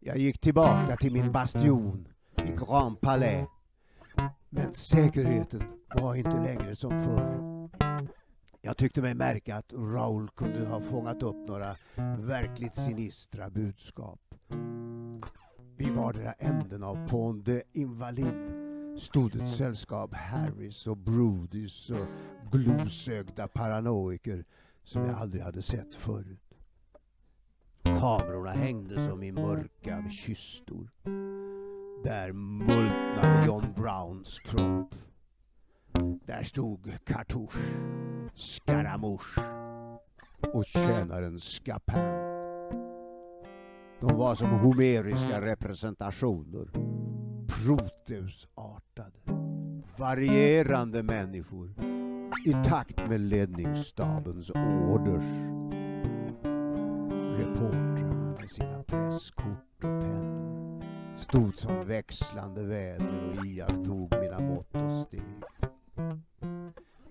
Jag gick tillbaka till min bastion i Grand Palais. Men säkerheten var inte längre som förr. Jag tyckte mig märka att Raoul kunde ha fångat upp några verkligt sinistra budskap. Vid vardera änden av Pont de Invalide stod ett sällskap Harris och Brodys och glosögda paranoiker som jag aldrig hade sett förut. Kamerorna hängde som i mörka kistor. Där multnade John Browns kropp. Där stod Cartouche, Scaramouche och tjänaren Scapin. De var som homeriska representationer. Proteusartade, varierande människor i takt med ledningsstabens orders. Reportrarna med sina presskort och pennor stod som växlande väder och iakttog mina mått och steg.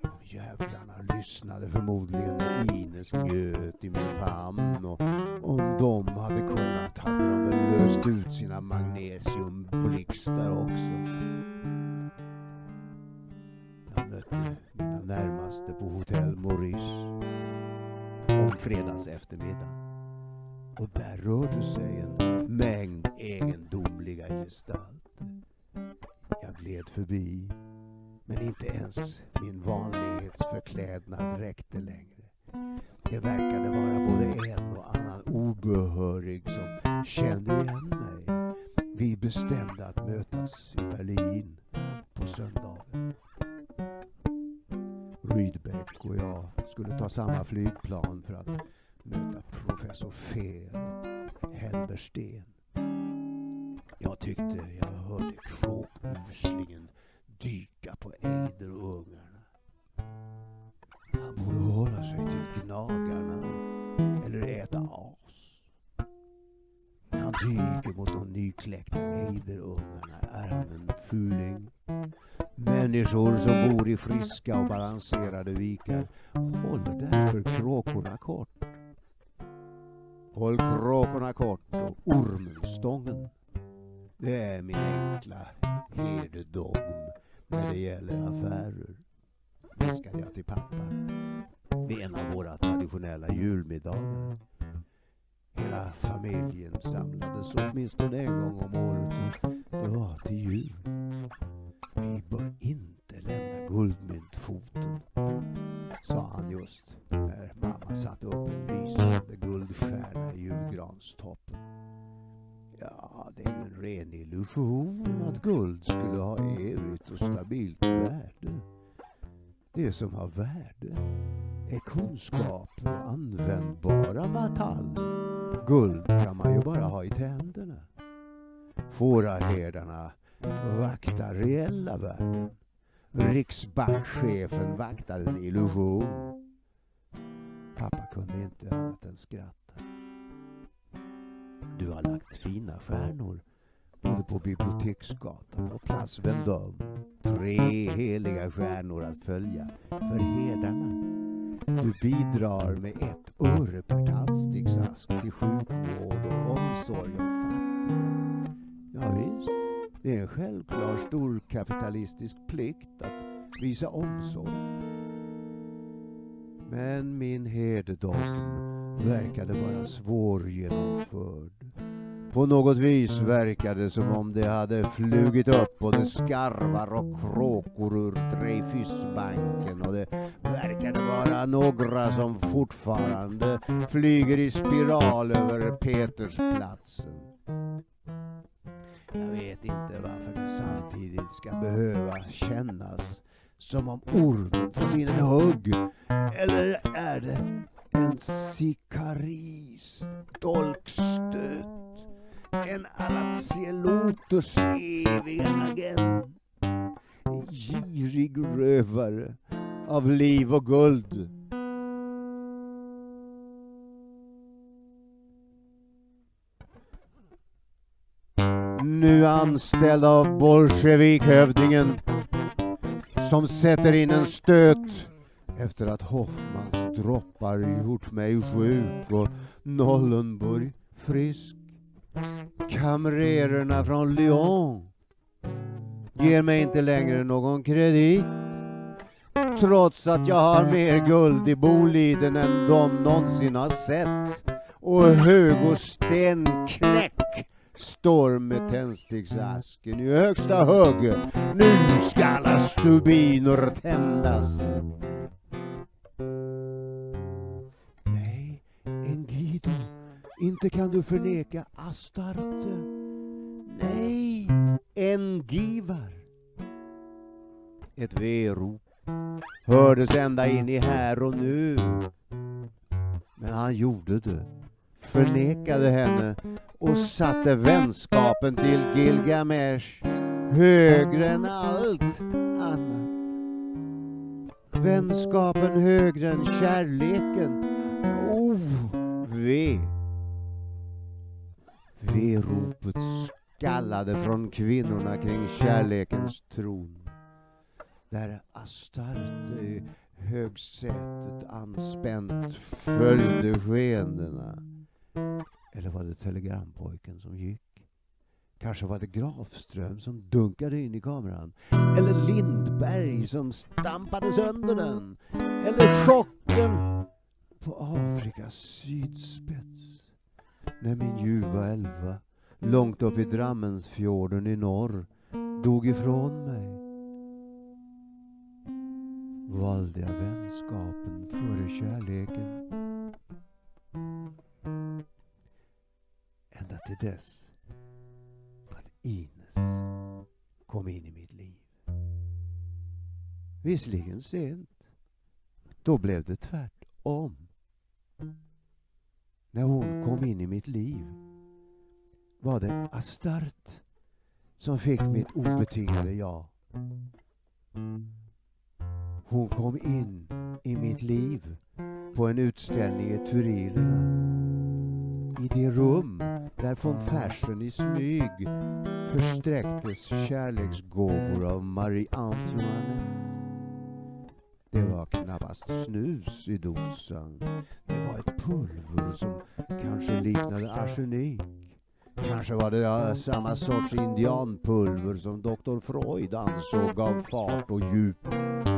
De Jävlarna lyssnade förmodligen när Ines njöt i min famn och om de hade kunnat hade de väl löst ut sina magnesiumblixtar också. Jag mötte mina närmaste på hotell Maurice om fredags eftermiddag. Och där rörde sig en mängd egendomliga gestalter. Jag gled förbi men inte ens min vanlighetsförklädnad räckte längre. Det verkade vara både en och annan obehörig som kände igen mig. Vi bestämde att mötas i Berlin på söndagen. Rydbeck och jag skulle ta samma flygplan Människor som bor i friska och balanserade vikar håller därför kråkorna kort. Håll kråkorna kort och ormen stången. Det är min enkla herdedogm när det gäller affärer, viskade jag till pappa vid en av våra traditionella julmiddagar. Hela familjen samlades åtminstone en gång om året det var till jul. Vi bör inte lämna guldmyntfoten, sa han just när mamma satte upp en lysande guldstjärna i julgranstoppen. Ja, det är ju en ren illusion att guld skulle ha evigt och stabilt värde. Det som har värde är kunskaper och användbara metaller. Guld kan man ju bara ha i tänderna. Fåraherdarna vaktar reella värden. Riksbankschefen vaktar en illusion. Pappa kunde inte annat än skratta. Du har lagt fina stjärnor både på Biblioteksgatan och Place Vendôme. Tre heliga stjärnor att följa för herdarna. Du bidrar med ett öre per tandsticksask till sjukvård och omsorg om fattiga. Ja, visst, det är en självklar storkapitalistisk plikt att visa omsorg. Men min herdedogm verkade vara svårgenomförd. På något vis verkade det som om det hade flugit upp både skarvar och kråkor ur Dreyfusbanken och det verkade vara några som fortfarande flyger i spiral över Petersplatsen. Jag vet inte varför det samtidigt ska behöva kännas som om ormen får in en hugg. Eller är det en sikaris dolkstöt? En Alazeloters eviga agent. Girig rövare av liv och guld. Nu anställd av bolsjevikhövdingen som sätter in en stöt efter att Hoffmans droppar gjort mig sjuk och Nollenburg frisk. Kamrererna från Lyon ger mig inte längre någon kredit trots att jag har mer guld i Boliden än de någonsin har sett och Hugo stenknäck står med tändsticksasken i högsta hugg. Nu ska alla stubiner tändas. Nej, Engido, inte kan du förneka Astarte. Nej, Engivar. Ett V-rop hördes ända in i här och nu. Men han gjorde det, förnekade henne och satte vänskapen till Gilgamesh högre än allt annat. Vänskapen högre än kärleken. Oh, ve. Ve-ropet skallade från kvinnorna kring kärlekens tron. Där Astarte i högsätet anspänt följde skeendena. Eller var det telegrampojken som gick? Kanske var det Grafström som dunkade in i kameran. Eller Lindberg som stampade sönder den. Eller chocken på Afrikas sydspets. När min ljuva elva, långt upp i Drammensfjorden i norr, dog ifrån mig. Valde jag vänskapen före kärleken. Till dess att Ines kom in i mitt liv. Visserligen sent. Då blev det tvärtom. När hon kom in i mitt liv var det Astart som fick mitt obetingade ja. Hon kom in i mitt liv på en utställning i Turilerna. I det rum där von Fersen i smyg försträcktes kärleksgåvor av Marie Antoinette. Det var knappast snus i dosan. Det var ett pulver som kanske liknade arsenik. Kanske var det samma sorts indianpulver som doktor Freud ansåg gav fart och djup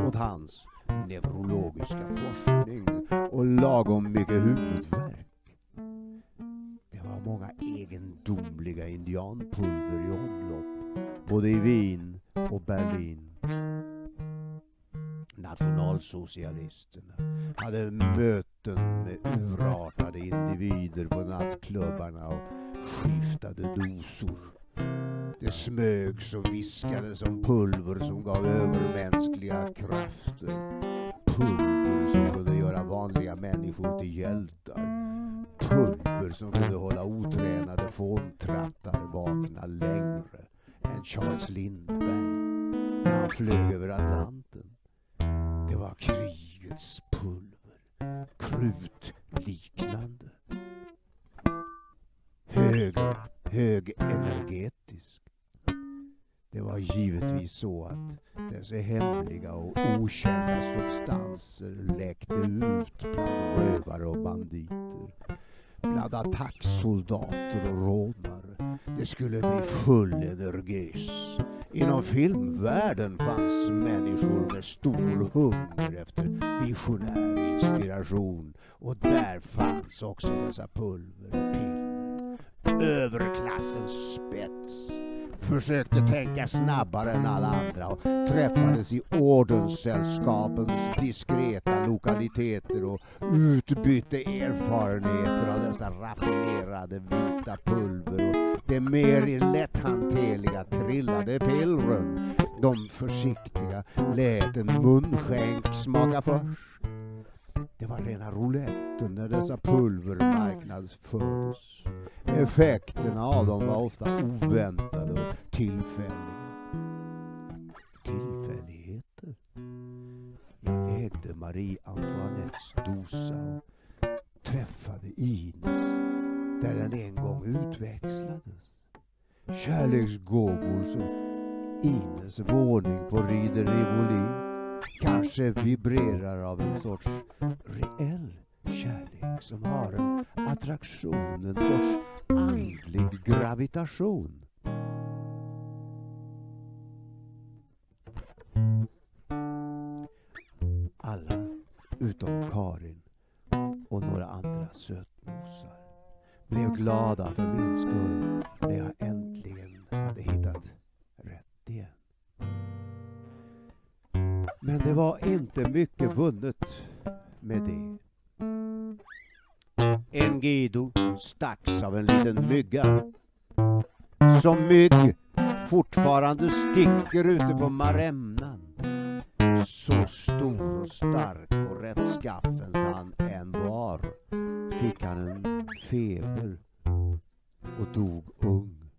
åt hans neurologiska forskning och lagom mycket huvudvärk. Det var många egendomliga indianpulver i omlopp, både i Wien och Berlin. Nationalsocialisterna hade möten med urartade individer på nattklubbarna och skiftade dosor. Det smögs och viskades om pulver som gav övermänskliga krafter. Pulver som kunde göra vanliga människor till hjältar. Pulver som kunde hålla otränade fåntrattar vakna längre än Charles Lindbergh när han flög över Atlanten. Det var krigets pulver, krutliknande. Högre, högenergetisk. Det var givetvis så att dessa hemliga och okända substanser läckte ut bland rövare och banditer. Bland attacksoldater och rånare. Det skulle bli full energis. Inom filmvärlden fanns människor med stor hunger efter visionär inspiration. Och där fanns också dessa pulver och piller. Överklassens spets försökte tänka snabbare än alla andra och träffades i ordenssällskapens diskreta lokaliteter och utbytte erfarenheter av dessa raffinerade vita pulver och de mer lätthanterliga trillade pillren. De försiktiga lät en munskänk smaka först. Det var rena rouletten när dessa pulver marknadsfördes. Effekterna av dem var ofta oväntade och tillfälliga. Tillfälligheter? Jag ägde Marie Antoinettes dosa och träffade Ines där den en gång utväxlades. Kärleksgåvor som Ines våning på Rider Rivoli kanske vibrerar av en sorts reell kärlek som har en attraktion, en sorts andlig gravitation. Alla utom Karin och några andra sötnosar blev glada för min skull när jag äntligen hade hittat rätt igen. Men det var inte mycket vunnet med det. En Guido stacks av en liten mygga. Som mygg fortfarande sticker ute på maremnan. Så stor och stark och rättskaffens han än var fick han en feber och dog ung.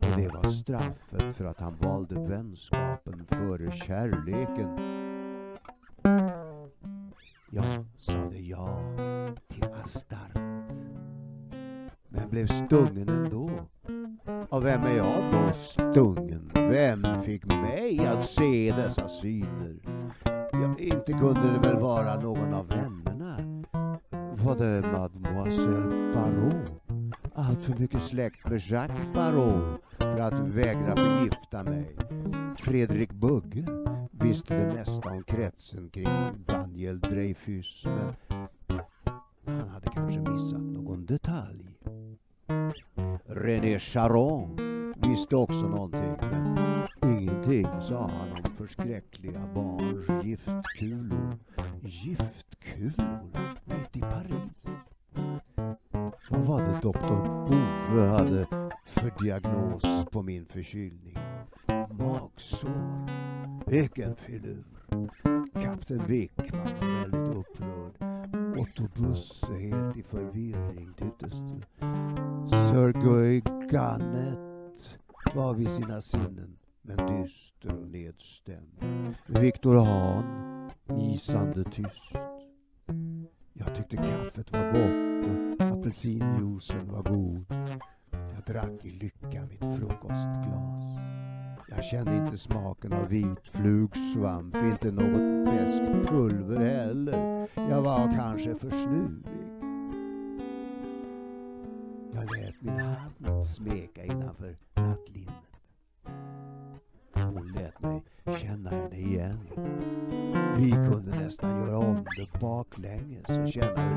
Och det var straffet för att han valde vänskapen före kärleken. Jag sade ja till Men blev stungen ändå. Och vem är jag då stungen? Vem fick mig att se dessa syner? Ja, inte kunde det väl vara någon av vännerna? Var det mademoiselle Barrault? Allt för mycket släkt med Jacques Barrault för att vägra förgifta mig. Fredrik Bugge visste det mesta om kretsen kring Daniel Dreyfus men kanske missat någon detalj. René Charon visste också någonting men ingenting sa han om förskräckliga barns giftkulor. Giftkulor mitt i Paris. Vad var det doktor Bove hade för diagnos på min förkylning? Magsår. Vilken filur. Kapten Wickman var väldigt upprörd. Otto Busse helt i förvirring tycktes det. Sergej Gannet var vid sina sinnen men dyster och nedstämd. Viktor Hahn isande tyst. Jag tyckte kaffet var gott och apelsinjuicen var god. Jag drack i lycka mitt frukostglas. Jag kände inte smaken av vit flugsvamp, inte något beskt pulver heller. Jag var kanske för snuvig. Jag lät min hand smeka innanför nattlinnet. Hon lät mig känna henne igen. Vi kunde nästan göra om det baklänges och känna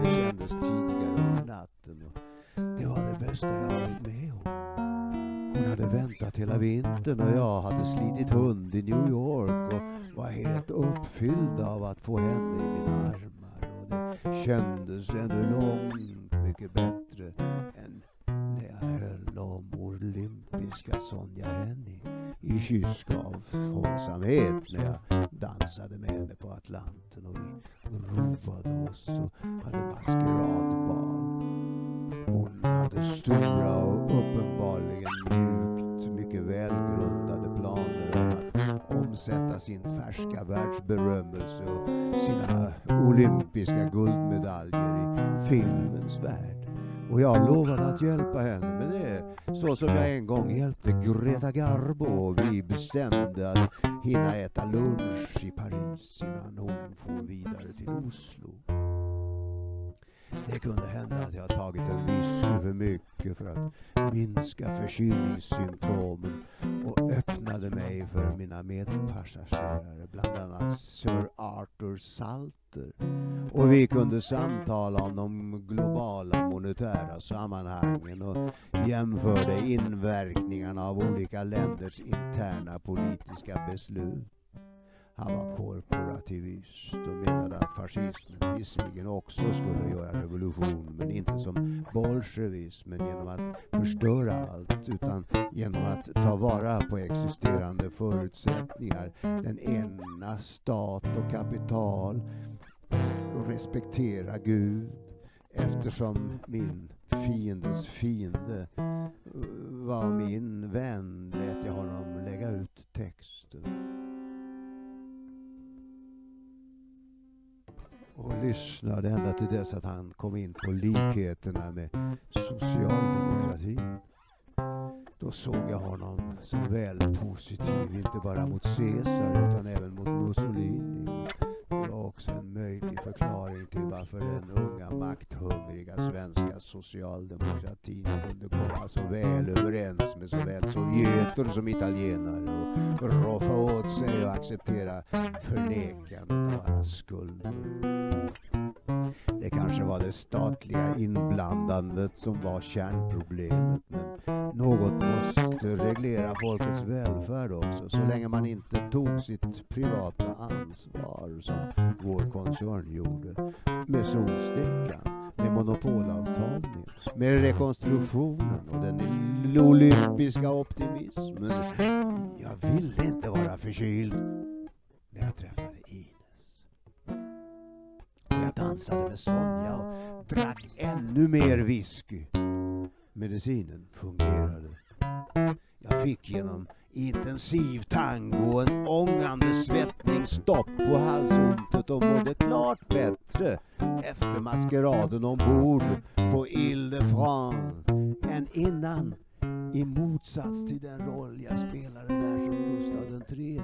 olympiska Sonja Henny i kyssavhållsamhet när jag dansade med henne på Atlanten och vi roade oss och hade maskeradbal. Hon hade stora och uppenbarligen djupt mycket välgrundade planer att omsätta sin färska världsberömmelse och sina olympiska guldmedaljer i filmens värld. Och jag lovade att hjälpa henne med det. Så som jag en gång hjälpte Greta Garbo och vi bestämde att hinna äta lunch i Paris innan hon for vidare till Oslo. Det kunde hända att jag tagit en whisky för mycket för att minska förkylningssymptomen och öppnade mig för mina medpassagerare, bland annat Sir Arthur Salter. Och vi kunde samtala om de globala monetära sammanhangen och jämförde inverkningarna av olika länders interna politiska beslut. Han var korporativist och menade att fascismen visserligen också skulle göra revolution men inte som bolsjevismen genom att förstöra allt utan genom att ta vara på existerande förutsättningar. Den ena stat och kapital och respektera Gud eftersom min fiendes fiende eh, var min vän lät jag honom lägga ut texten. Och lyssnade ända till dess att han kom in på likheterna med socialdemokratin. Då såg jag honom som väl positiv, inte bara mot Caesar utan även mot Mussolini. Var också en möjlig förklaring till varför den unga makthungriga svenska socialdemokratin kunde komma så väl överens med såväl sovjeter som italienare och roffa åt sig och acceptera förnekandet av alla skulder. Det kanske var det statliga inblandandet som var kärnproblemet men något måste reglera folkets välfärd också så länge man inte tog sitt privata ansvar som vår koncern gjorde med Solstickan, med monopolavtalen, med rekonstruktionen och den olympiska optimismen. Jag ville inte vara förkyld när jag träffade dansade med Sonja och drack ännu mer whisky. Medicinen fungerade. Jag fick genom intensiv tango och en ångande svettning stopp på halsontet och mådde klart bättre efter maskeraden ombord på Ile de France än innan. I motsats till den roll jag spelade där som Gustav den tredje.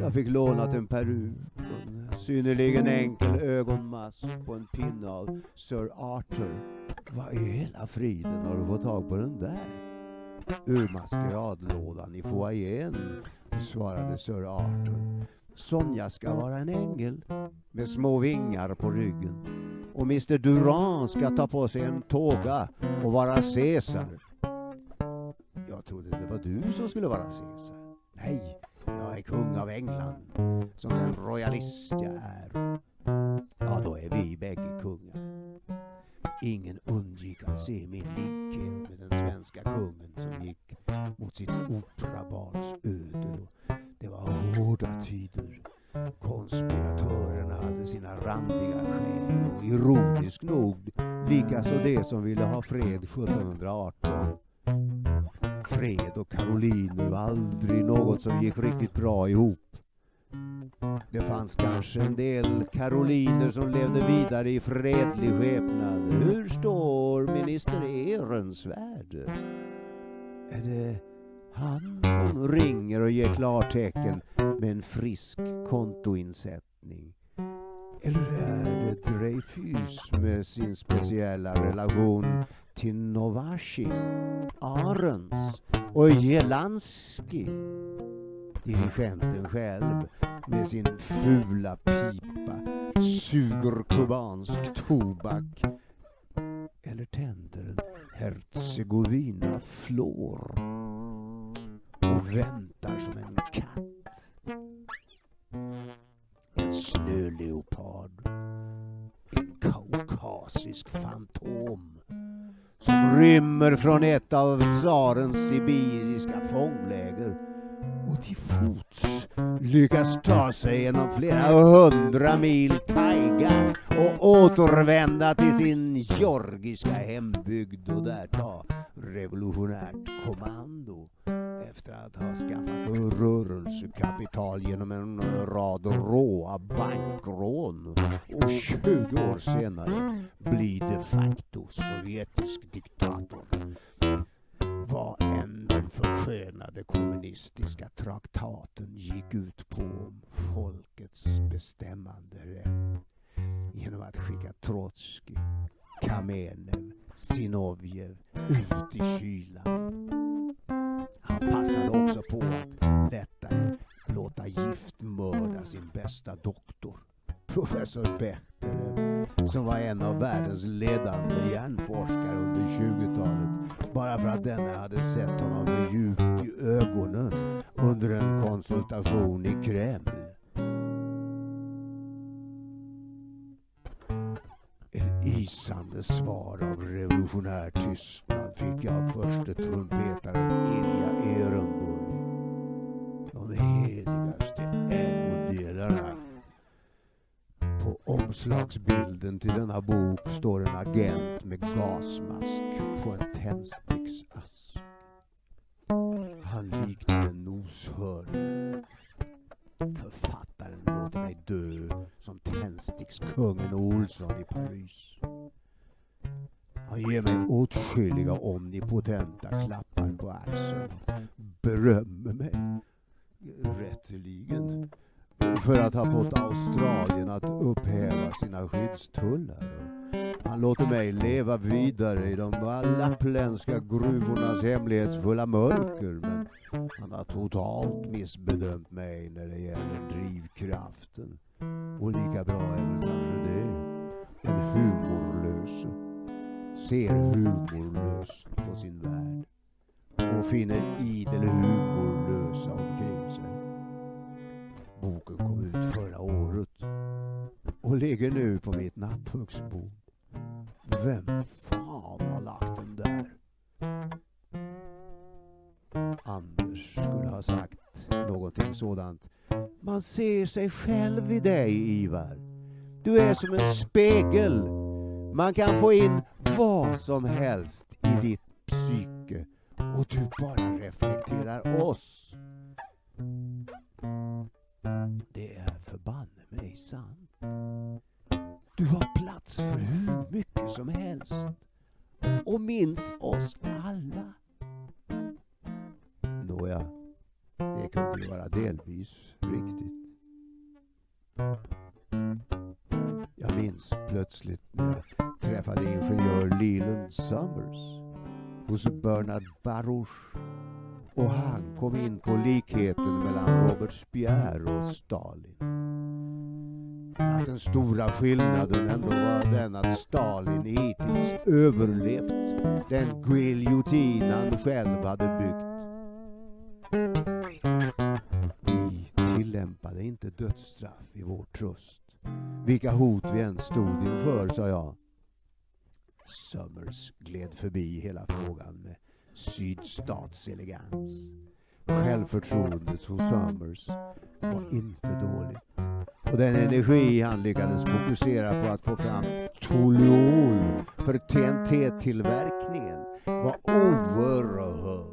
Jag fick lånat en peruk och en synnerligen enkel ögonmask på en pinne av Sir Arthur. Vad i hela friden har du fått tag på den där? Ur maskeradlådan i foajén, svarade Sir Arthur. Sonja ska vara en ängel med små vingar på ryggen. Och Mr Durand ska ta på sig en tåga och vara Caesar. Jag trodde det var du som skulle vara Caesar. Nej, jag är kung av England, som den royalist jag är. Ja, då är vi bägge kungar. Ingen undgick att se min likhet med den svenska kungen som gick mot sitt operabarns öde. Det var hårda tider. Konspiratörerna hade sina randiga skäl och ironiskt nog likaså det som ville ha fred 1718. Fred och karoliner var aldrig något som gick riktigt bra ihop. Det fanns kanske en del karoliner som levde vidare i fredlig skepnad. Hur står minister Ehrensvärd? Är det han som ringer och ger klartecken med en frisk kontoinsättning? Eller är det Dreyfus med sin speciella relation till Novashi, Arens och Jelanski? Dirigenten själv med sin fula pipa suger kubansk tobak eller tänder en herzegovina flor och väntar som en katt. En snöleopard. En kaukasisk fantom som rymmer från ett av tsarens sibiriska fångläger och till fots lyckas ta sig genom flera hundra mil taiga och återvända till sin georgiska hembygd och där ta revolutionärt kommando efter att ha skaffat rörelsekapital genom en rad råa bankrån och 20 år senare bli de facto sovjetisk diktator vad än den förskönade kommunistiska traktaten gick ut på om folkets bestämmande rätt genom att skicka Trotskij, Kamenev, Zinovjev ut i kylan. Han passade också på att lättare låta giftmörda sin bästa doktor, professor Bechterew, som var en av världens ledande hjärnforskare under 20-talet, bara för att denne hade sett honom för djupt i ögonen under en konsultation i Kreml. Isande svar av revolutionär tystnad fick jag av förste trumpetaren Ilja Ehrenburg. De heligaste ägodelarna. På omslagsbilden till denna bok står en agent med gasmask på en tändsticksask. Han liknar en noshörning. Författaren låter mig dö som tändstickskungen Olsson i Paris. Han ger mig åtskilliga omnipotenta klappar på axeln och berömmer mig rätteligen för att ha fått Australien att upphäva sina skyddstullar. Han låter mig leva vidare i de lappländska gruvornas hemlighetsfulla mörker men han har totalt missbedömt mig när det gäller drivkraften. Och lika bra är väl kanske det. Den humorlöse ser humorlöst på sin värld och finner idel humorlösa omkring sig. Boken kom ut förra året och ligger nu på mitt nattduksbord. Vem fan har lagt den där? Anders skulle ha sagt någonting sådant. Man ser sig själv i dig, Ivar. Du är som en spegel. Man kan få in vad som helst i ditt psyke och du bara reflekterar oss. Det är förbanne mig sant. Du har plats för hur mycket som helst och minns oss alla. Nåja, det kunde ju vara delvis riktigt. Jag minns plötsligt när jag träffade ingenjör Leland Summers hos Bernard Baruch och han kom in på likheten mellan Robert Spierre och Stalin. Att den stora skillnaden ändå var den att Stalin hittills överlevt den giljotin han själv hade byggt. Vi tillämpade inte dödsstraff i vår tröst. Vilka hot vi än stod inför, sa jag. Summers gled förbi hela frågan med sydstatselegans. Självförtroendet hos Summers var inte dåligt. Och den energi han lyckades fokusera på att få fram toluol för TNT-tillverkningen var oerhörd.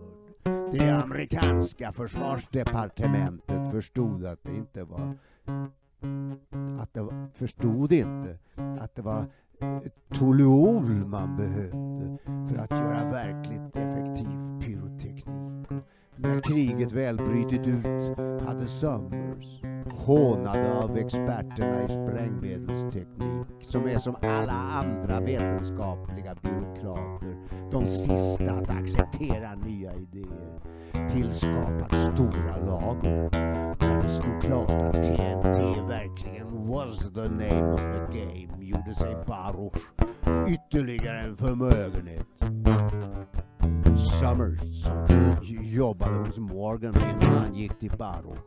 Det amerikanska försvarsdepartementet förstod att det inte var att det var, förstod inte att det var eh, toluol man behövde för att göra verkligt effektivt. När kriget väl brutit ut hade Summers, hånade av experterna i sprängmedelsteknik, som är som alla andra vetenskapliga byråkrater, de sista att acceptera nya idéer, tillskapat stora lager. När det stod klart att TNT verkligen was the name of the game gjorde sig Baruch ytterligare en förmögenhet. Summers, som jobbade hos Morgan innan han gick till Baruch,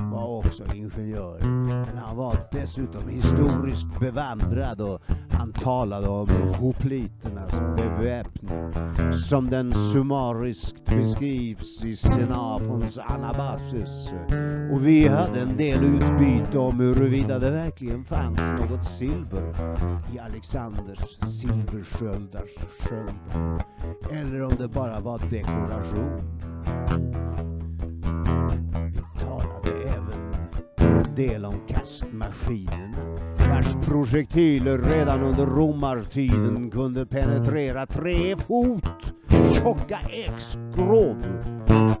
var också ingenjör. Men han var dessutom historiskt bevandrad och han talade om hopliternas beväpning som den summariskt beskrivs i Xenafons Anabasis. Och vi hade en del utbyte om huruvida det verkligen fanns något silver i Alexanders silversköldars sköldar. Eller om det bara var dekoration. Del om kastmaskinerna vars projektiler redan under romartiden kunde penetrera tre fot tjocka äggskrov.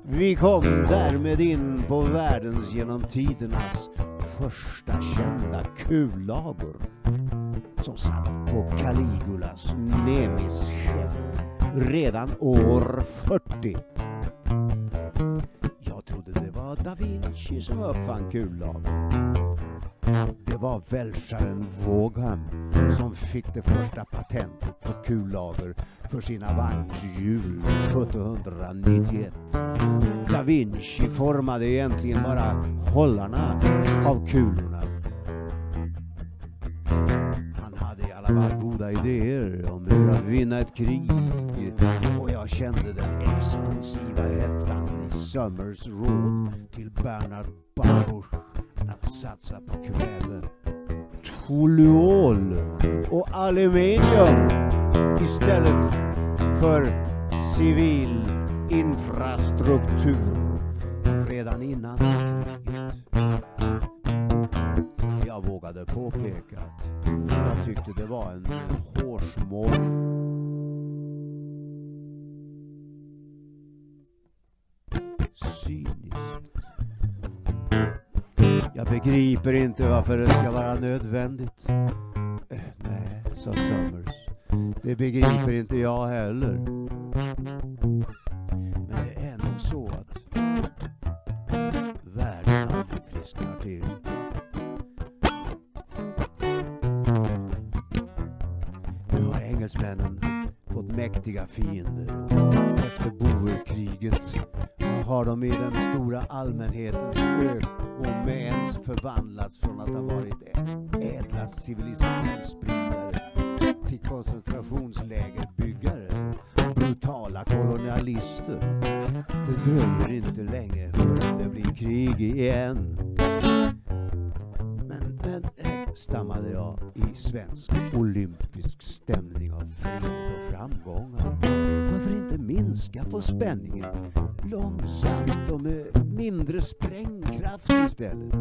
Vi kom därmed in på världens genom tidernas första kända kullager som satt på Caligulas Nemis skepp redan år 40. Var da Vinci som uppfann kullager. Det var välsaren Vågham som fick det första patentet på kullager för sina vagnshjul 1791. Da Vinci formade egentligen bara hållarna av kulorna. Hade alla goda idéer om hur att vinna ett krig. Och jag kände den explosiva hettan i Summers råd till Bernard Baruch att satsa på kväve, Toluol och aluminium istället för civil infrastruktur redan innan. Vågade påpeka att jag tyckte det var en hårsmån cyniskt. Jag begriper inte varför det ska vara nödvändigt. Äh, nej, sa Summers. Det begriper inte jag heller. Men det är nog så att världen aldrig frisknar till. Fått fiender. Efter boerkriget har de i den stora allmänhetens ögon med ens förvandlats från att ha varit ädla civilisationer Långsamt och med mindre sprängkraft istället.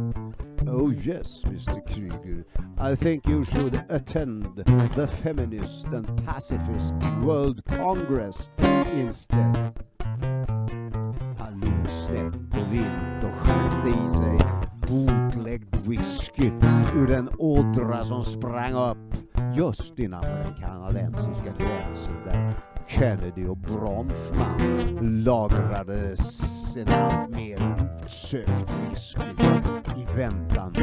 Oh yes, Mr Kryger. I think you should attend the Feminist and Pacifist World Congress instead. Han log snett på vint och skötte i sig botläggd whisky ur den ådra som sprang upp just innanför den kanadensiska gränsen där Kennedy och Bronfman lagrade en allt mer utsökt whisky i väntan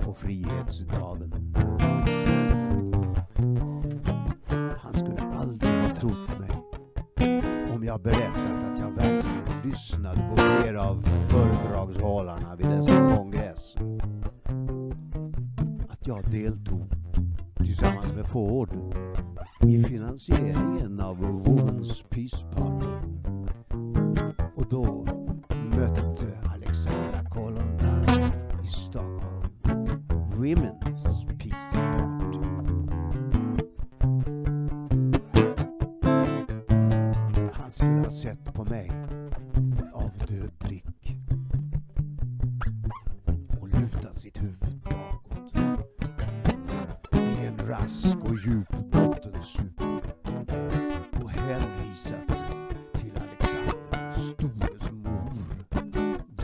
på frihetsdagen. Han skulle aldrig ha trott mig om jag berättat att jag verkligen lyssnade på flera av föredragshållarna vid dessa kongresser. Att jag deltog tillsammans med Ford i finansieringen av Women's Peace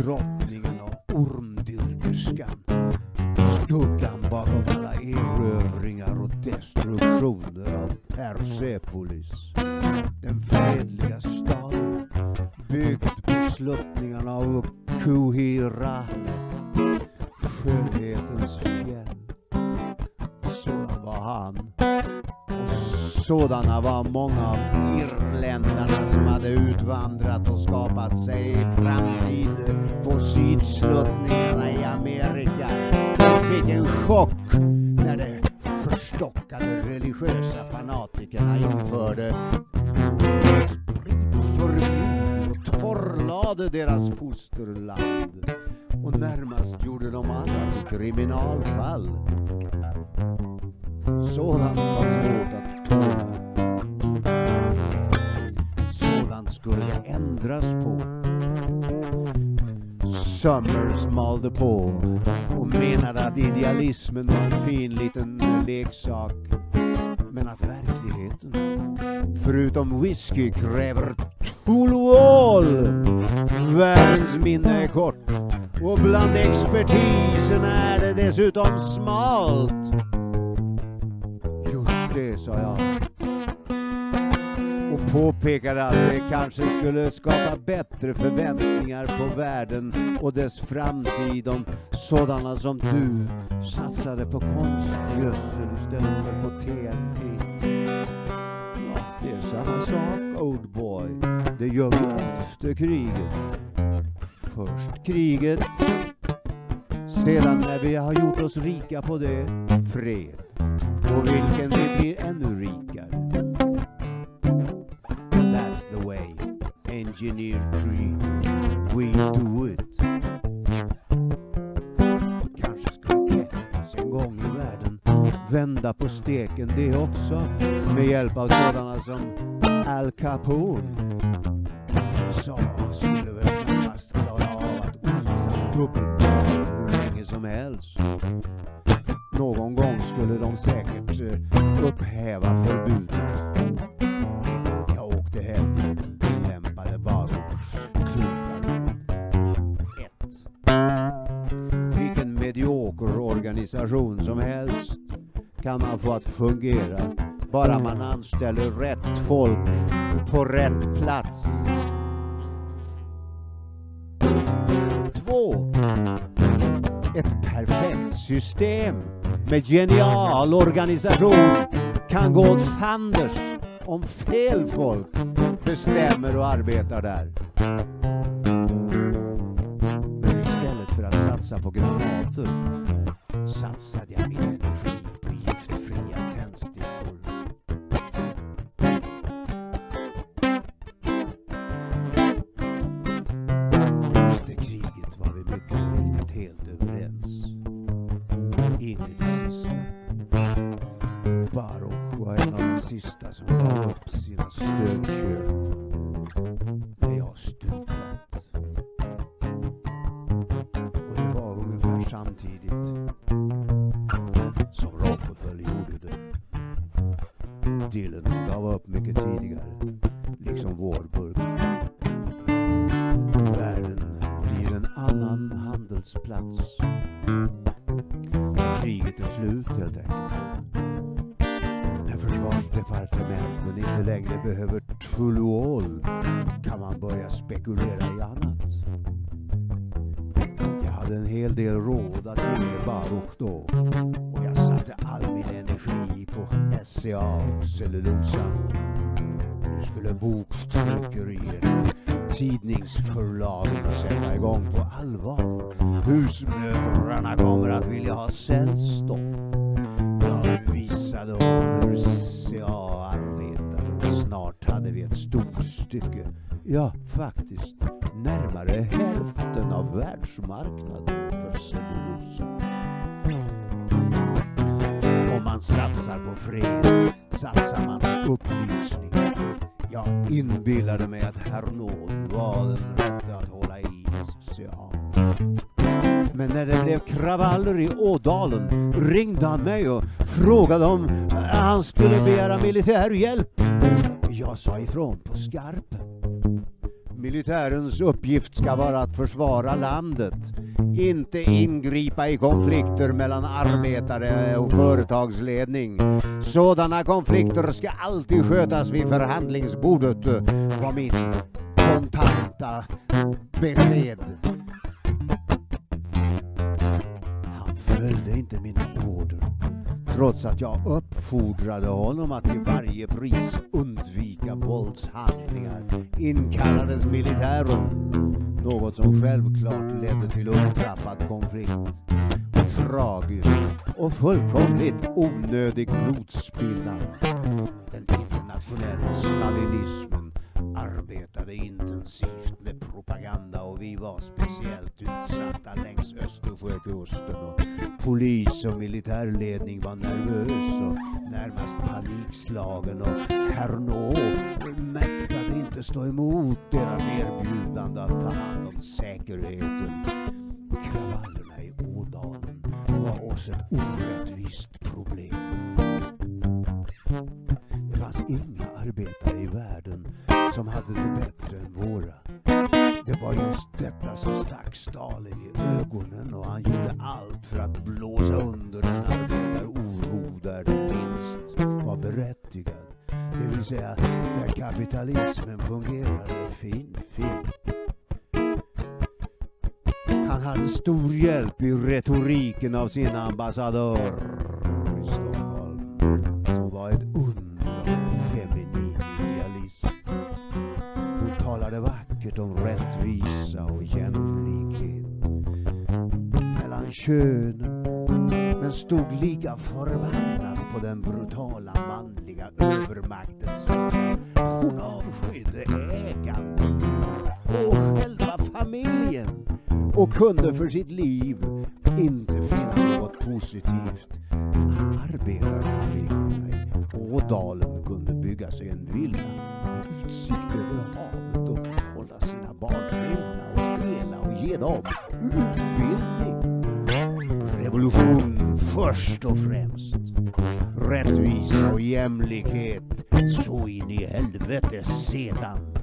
drottningen och ormdyrkerskan, skuggan bakom alla erövringar och destruktioner av Persepolis. Den fredliga staden, byggd på sluttningarna av Kuhira, skönhetens fjäll. Sådan var han. Sådana var många av irländarna som hade utvandrat och skapat sig fram på sydsluttningarna hållde på och menade att idealismen var en fin liten leksak. Men att verkligheten, förutom whisky, kräver Toluol. Världens minne är kort och bland expertisen är det dessutom smalt. Just det, sa jag. Påpekade att det kanske skulle skapa bättre förväntningar på världen och dess framtid om sådana som du satsade på konstgödsel istället för på TNT. Ja, det är samma sak, old boy. Det gör vi efter kriget. Först kriget, sedan när vi har gjort oss rika på det, fred. På vilken vi blir ännu rikare. Engineer tree. We do it. Kanske skulle Kennedys en gång i världen vända på steken det också med hjälp av sådana som Al Capone. USA skulle väl knappast klara av att odla dubbelmoral hur länge som helst. Någon gång skulle de säkert eh, upphäva förbudet. Organisation som helst kan man få att fungera bara man anställer rätt folk på rätt plats. Två. Ett perfekt system med genial organisation kan gå åt fanders om fel folk bestämmer och arbetar där. Men istället för att satsa på granater satsade jag min energi på giftfria tändstickor. Efter kriget var vi mycket riktigt helt överens. In i det sista. Baruch var en av de sista som gav upp sina stödköp när jag stupat. Och det var ungefär samtidigt stehlen. Cellulosan. Nu skulle boktryckerierna, tidningsförlagen sätta igång på allvar. Husmödrarna kommer att vilja ha sällstoff. Jag visade dem hur CA arbetade och snart hade vi ett stort stycke, ja faktiskt Alltså, jag. Men när det blev kravaller i Ådalen ringde han mig och frågade om han skulle begära militär hjälp. Jag sa ifrån på skarpen. Militärens uppgift ska vara att försvara landet, inte ingripa i konflikter mellan arbetare och företagsledning. Sådana konflikter ska alltid skötas vid förhandlingsbordet, var min kontanta besked. Han följde inte mina order trots att jag uppfordrade honom att till varje pris undvika våldshandlingar inkallades militären. Något som självklart ledde till upptrappad konflikt. Och tragiskt och fullkomligt onödig blodspillan. Den internationella stalinismen arbetade intensivt med propaganda och vi var speciellt utsatta längs Östersjökusten. Och polis och militärledning var nervös och närmast panikslagen och Hernå mäktade inte stå emot deras erbjudande att ta hand om säkerheten. Kravallerna i Ådalen var oss ett orättvist problem. Som hade det bättre än våra. Det var just detta som stack Stalin i ögonen och han gjorde allt för att blåsa under den arbetaroro där den minst var berättigad. Det vill säga där kapitalismen fungerade fin, fin. Han hade stor hjälp i retoriken av sin ambassadör lika förbannad på den brutala manliga övermaktens sida. Hon avskydde ägandet och själva familjen och kunde för sitt liv inte finna något positivt. Arbetarfamiljerna i Ådalen kunde bygga sig en villa med utsikt över havet och hålla sina barn rena och spela och ge dem utbildning. Revolution först och främst. Rättvisa och jämlikhet så in i helvete sedan.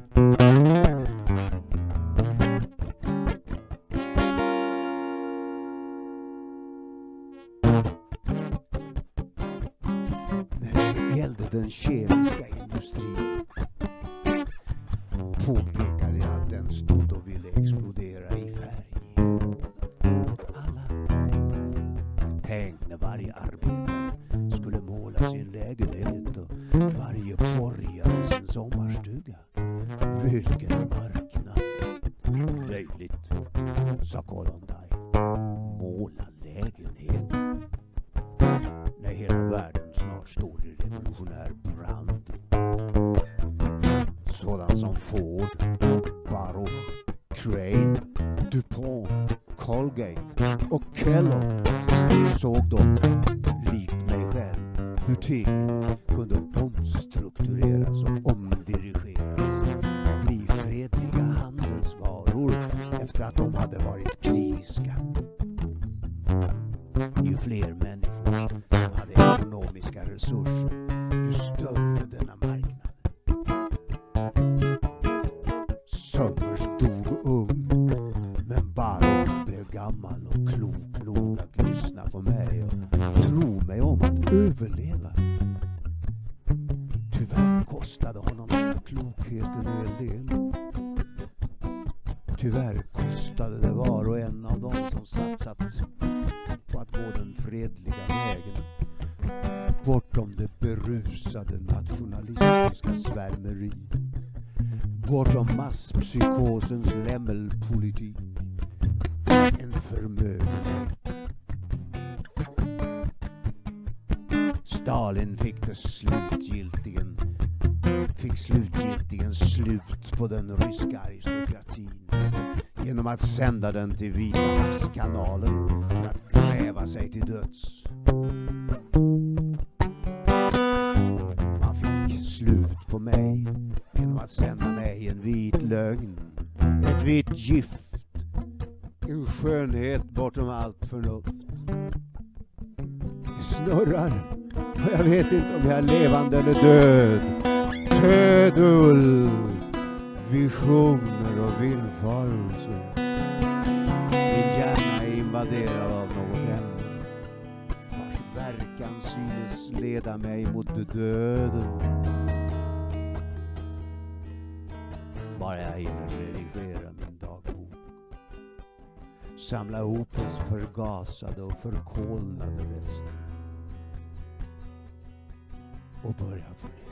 Såg dock, likt mig själv, hur ting Psykosens lämmelpolitik en förmögenhet. Stalin fick det slutgiltigen fick slutgiltigen slut på den ryska aristokratin genom att sända den till Vita havskanalen för att kräva sig till döds. Man fick slut på mig att sända mig en vit lögn, ett vitt gift, en skönhet bortom allt förnuft. Det snurrar och jag vet inte om jag är levande eller död. Tödull, visioner och villfarelser. Min hjärna är invaderad av något ämne vars verkan synes leda mig mot döden. Bara jag hinner redigera min dagbok. Samla ihop dess förgasade och förkolnade rester. Och börja på nytt.